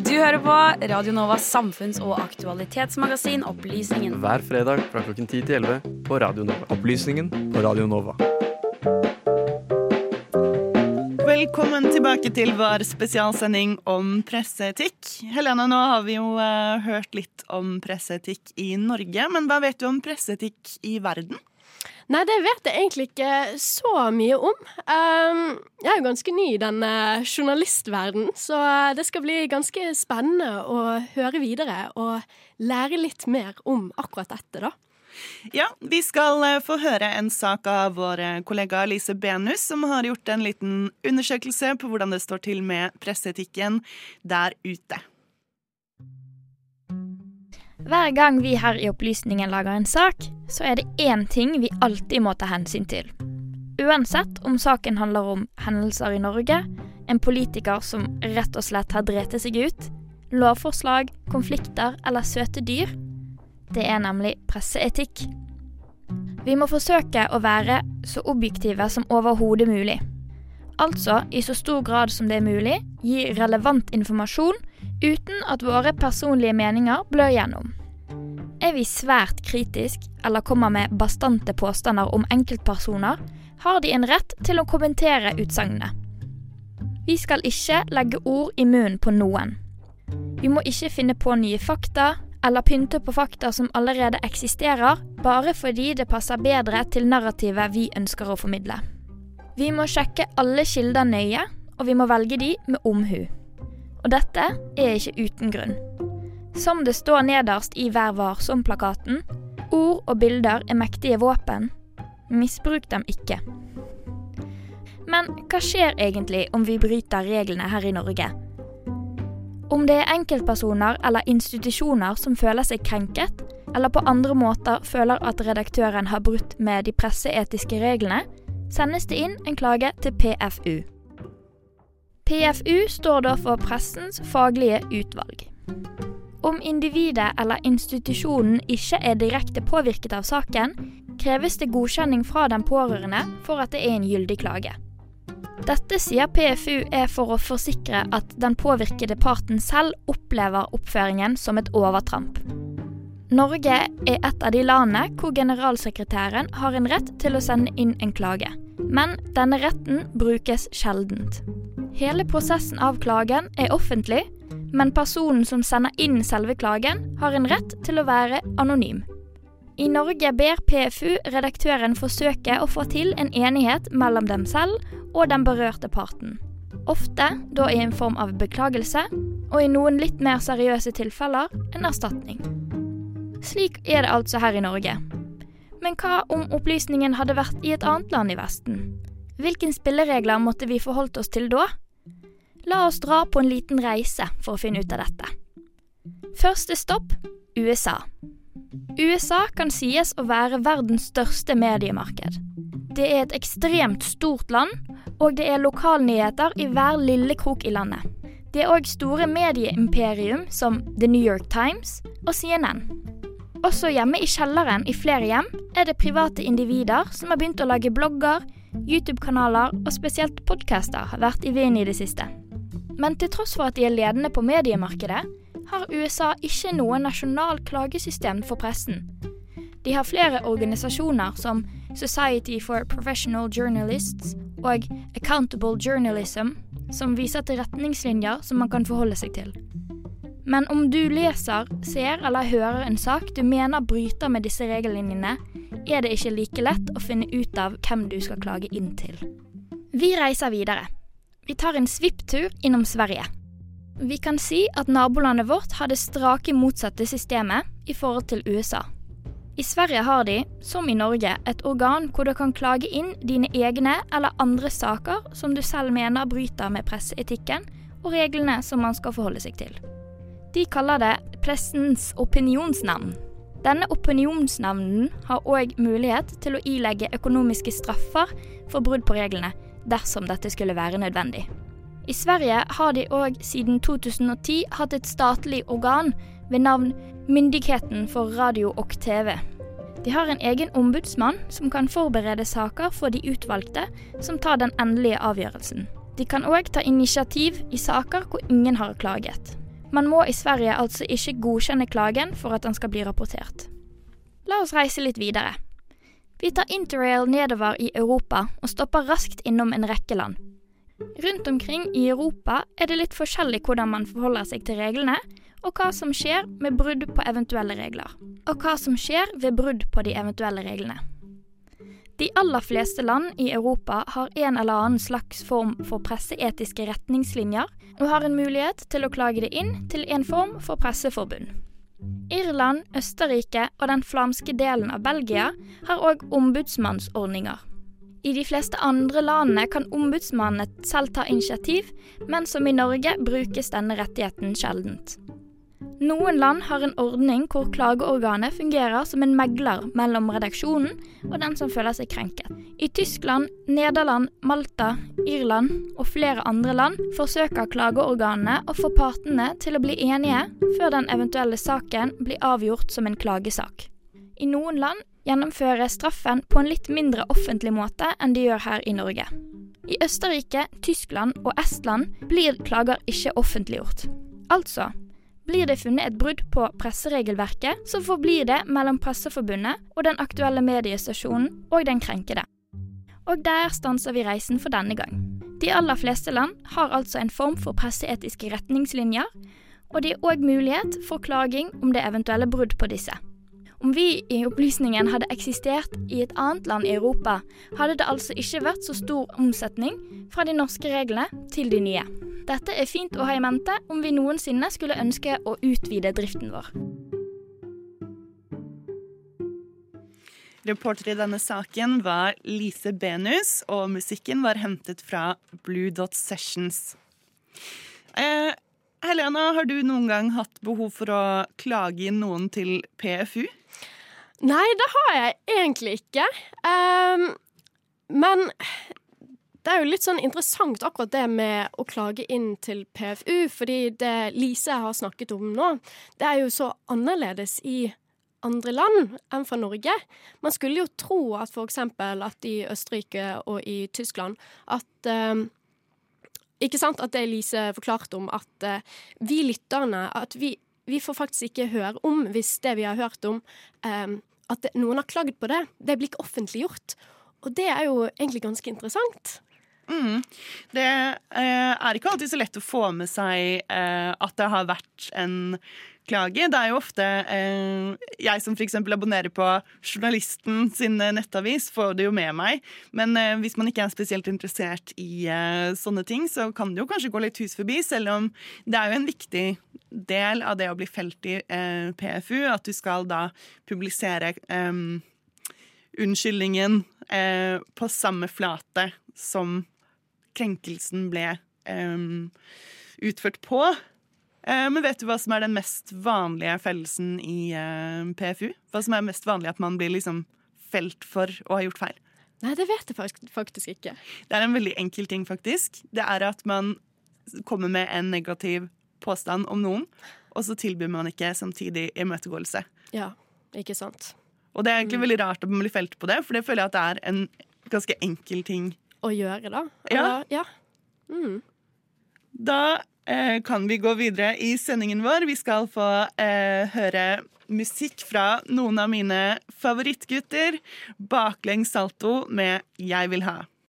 Du hører på Radio Novas samfunns- og aktualitetsmagasin Opplysningen. Hver fredag fra klokken 10 til 11 på Radio Nova. Opplysningen på Radio Nova. Velkommen tilbake til vår spesialsending om presseetikk. Helene, nå har vi jo eh, hørt litt om presseetikk i Norge, men hva vet du om presseetikk i verden? Nei, det vet jeg egentlig ikke så mye om. Um, jeg er jo ganske ny i denne journalistverdenen, så det skal bli ganske spennende å høre videre og lære litt mer om akkurat dette, da. Ja, vi skal eh, få høre en sak av vår eh, kollega Lise Benus, som har gjort en liten undersøkelse på hvordan det står til med presseetikken der ute. Hver gang vi her i Opplysningen lager en sak, så er det én ting vi alltid må ta hensyn til. Uansett om saken handler om hendelser i Norge, en politiker som rett og slett har drept seg ut, lovforslag, konflikter eller søte dyr. Det er nemlig presseetikk. Vi må forsøke å være så objektive som overhodet mulig. Altså i så stor grad som det er mulig, gi relevant informasjon uten at våre personlige meninger blør gjennom. Er vi svært kritisk eller kommer med bastante påstander om enkeltpersoner, har de en rett til å kommentere utsagnene. Vi skal ikke legge ord i munnen på noen. Vi må ikke finne på nye fakta eller pynte på fakta som allerede eksisterer, bare fordi det passer bedre til narrativet vi ønsker å formidle. Vi må sjekke alle kilder nøye, og vi må velge de med omhu. Og dette er ikke uten grunn. Som det står nederst i Vær varsom-plakaten, ord og bilder er mektige våpen. Misbruk dem ikke. Men hva skjer egentlig om vi bryter reglene her i Norge? Om det er enkeltpersoner eller institusjoner som føler seg krenket, eller på andre måter føler at redaktøren har brutt med de presseetiske reglene, sendes det inn en klage til PFU. PFU står da for Pressens faglige utvalg. Om individet eller institusjonen ikke er direkte påvirket av saken, kreves det godkjenning fra den pårørende for at det er en gyldig klage. Dette sier PFU er for å forsikre at den påvirkede parten selv opplever oppføringen som et overtramp. Norge er et av de landene hvor generalsekretæren har en rett til å sende inn en klage. Men denne retten brukes sjeldent. Hele prosessen av klagen er offentlig, men personen som sender inn selve klagen, har en rett til å være anonym. I Norge ber PFU redaktøren forsøke å få til en enighet mellom dem selv og den berørte parten. Ofte da i en form av beklagelse, og i noen litt mer seriøse tilfeller en erstatning. Slik er det altså her i Norge. Men hva om opplysningen hadde vært i et annet land i Vesten? Hvilke spilleregler måtte vi forholdt oss til da? La oss dra på en liten reise for å finne ut av dette. Første stopp USA. USA kan sies å være verdens største mediemarked. Det er et ekstremt stort land, og det er lokalnyheter i hver lille krok i landet. Det er òg store medieimperium som The New York Times og CNN. Også hjemme i kjelleren i flere hjem er det private individer som har begynt å lage blogger, YouTube-kanaler og spesielt podcaster har vært i vinden i det siste. Men til tross for at de er ledende på mediemarkedet, har USA ikke noe nasjonal klagesystem for pressen. De har flere organisasjoner som Society for Professional Journalists og Accountable Journalism, som viser til retningslinjer som man kan forholde seg til. Men om du leser, ser eller hører en sak du mener bryter med disse regellinjene, er det ikke like lett å finne ut av hvem du skal klage inn til. Vi reiser videre. Vi tar en svipptur innom Sverige. Vi kan si at nabolandet vårt har det strake motsatte systemet i forhold til USA. I Sverige har de, som i Norge, et organ hvor du kan klage inn dine egne eller andre saker som du selv mener bryter med presseetikken og reglene som man skal forholde seg til. De kaller det Pressens opinionsnavn. Denne opinionsnavnen har òg mulighet til å ilegge økonomiske straffer for brudd på reglene, dersom dette skulle være nødvendig. I Sverige har de òg siden 2010 hatt et statlig organ ved navn Myndigheten for radio og TV. De har en egen ombudsmann som kan forberede saker for de utvalgte, som tar den endelige avgjørelsen. De kan òg ta initiativ i saker hvor ingen har klaget. Man må i Sverige altså ikke godkjenne klagen for at den skal bli rapportert. La oss reise litt videre. Vi tar interrail nedover i Europa og stopper raskt innom en rekke land. Rundt omkring i Europa er det litt forskjellig hvordan man forholder seg til reglene, og hva som skjer med brudd på eventuelle regler. Og hva som skjer ved brudd på de eventuelle reglene. De aller fleste land i Europa har en eller annen slags form for presseetiske retningslinjer, og har en mulighet til å klage det inn til en form for presseforbund. Irland, Østerrike og den flamske delen av Belgia har òg ombudsmannsordninger. I de fleste andre landene kan ombudsmannene selv ta initiativ, men som i Norge brukes denne rettigheten sjeldent. Noen land har en ordning hvor klageorganet fungerer som en megler mellom redaksjonen og den som føler seg krenket. I Tyskland, Nederland, Malta, Irland og flere andre land forsøker klageorganene å få partene til å bli enige før den eventuelle saken blir avgjort som en klagesak. I noen land gjennomfører straffen på en litt mindre offentlig måte enn de gjør her i Norge. I Østerrike, Tyskland og Estland blir klager ikke offentliggjort. Altså, blir det funnet et brudd på presseregelverket, så forblir det mellom Presseforbundet og den aktuelle mediestasjonen og den krenkede. Og der stanser vi reisen for denne gang. De aller fleste land har altså en form for presseetiske retningslinjer, og det er òg mulighet for klaging om det eventuelle brudd på disse. Om vi i opplysningen hadde eksistert i et annet land i Europa, hadde det altså ikke vært så stor omsetning fra de norske reglene til de nye. Dette er fint å ha i mente om vi noensinne skulle ønske å utvide driften vår. Reporter i denne saken var Lise Benus, og musikken var hentet fra Blue Dot Sessions. Eh, Helena, har du noen gang hatt behov for å klage inn noen til PFU? Nei, det har jeg egentlig ikke. Um, men det er jo litt sånn interessant akkurat det med å klage inn til PFU, fordi det Lise har snakket om nå, det er jo så annerledes i andre land enn fra Norge. Man skulle jo tro at eksempel at i Østerrike og i Tyskland at um, Ikke sant at det Lise forklarte om, at uh, vi lytterne at vi, vi, får faktisk ikke høre om hvis det vi har hørt om, um, at det, noen har klagd på det. Det blir ikke offentliggjort. Og det er jo egentlig ganske interessant. Mm. Det eh, er ikke alltid så lett å få med seg eh, at det har vært en klage. Det er jo ofte eh, jeg som f.eks. abonnerer på journalisten sin nettavis, får det jo med meg. Men eh, hvis man ikke er spesielt interessert i eh, sånne ting, så kan det jo kanskje gå litt hus forbi, selv om det er jo en viktig del av det å bli felt i eh, PFU, at du skal da publisere unnskyldningen på samme flate som krenkelsen ble um, utført på. Uh, men vet du hva som er den mest vanlige fellelsen i uh, PFU? Hva som er mest vanlig at man blir liksom felt for å ha gjort feil? Nei, det vet jeg faktisk ikke. Det er en veldig enkel ting, faktisk. Det er at man kommer med en negativ påstand om noen, og så tilbyr man ikke samtidig imøtegåelse. Ja, ikke sant. Og det er egentlig mm. veldig rart at man blir felt på det, for det føler jeg at det er en ganske enkel ting å gjøre, da. Ja. ja. Mm. Da eh, kan vi gå videre i sendingen vår. Vi skal få eh, høre musikk fra noen av mine favorittgutter. Baklengs salto med 'Jeg vil ha'.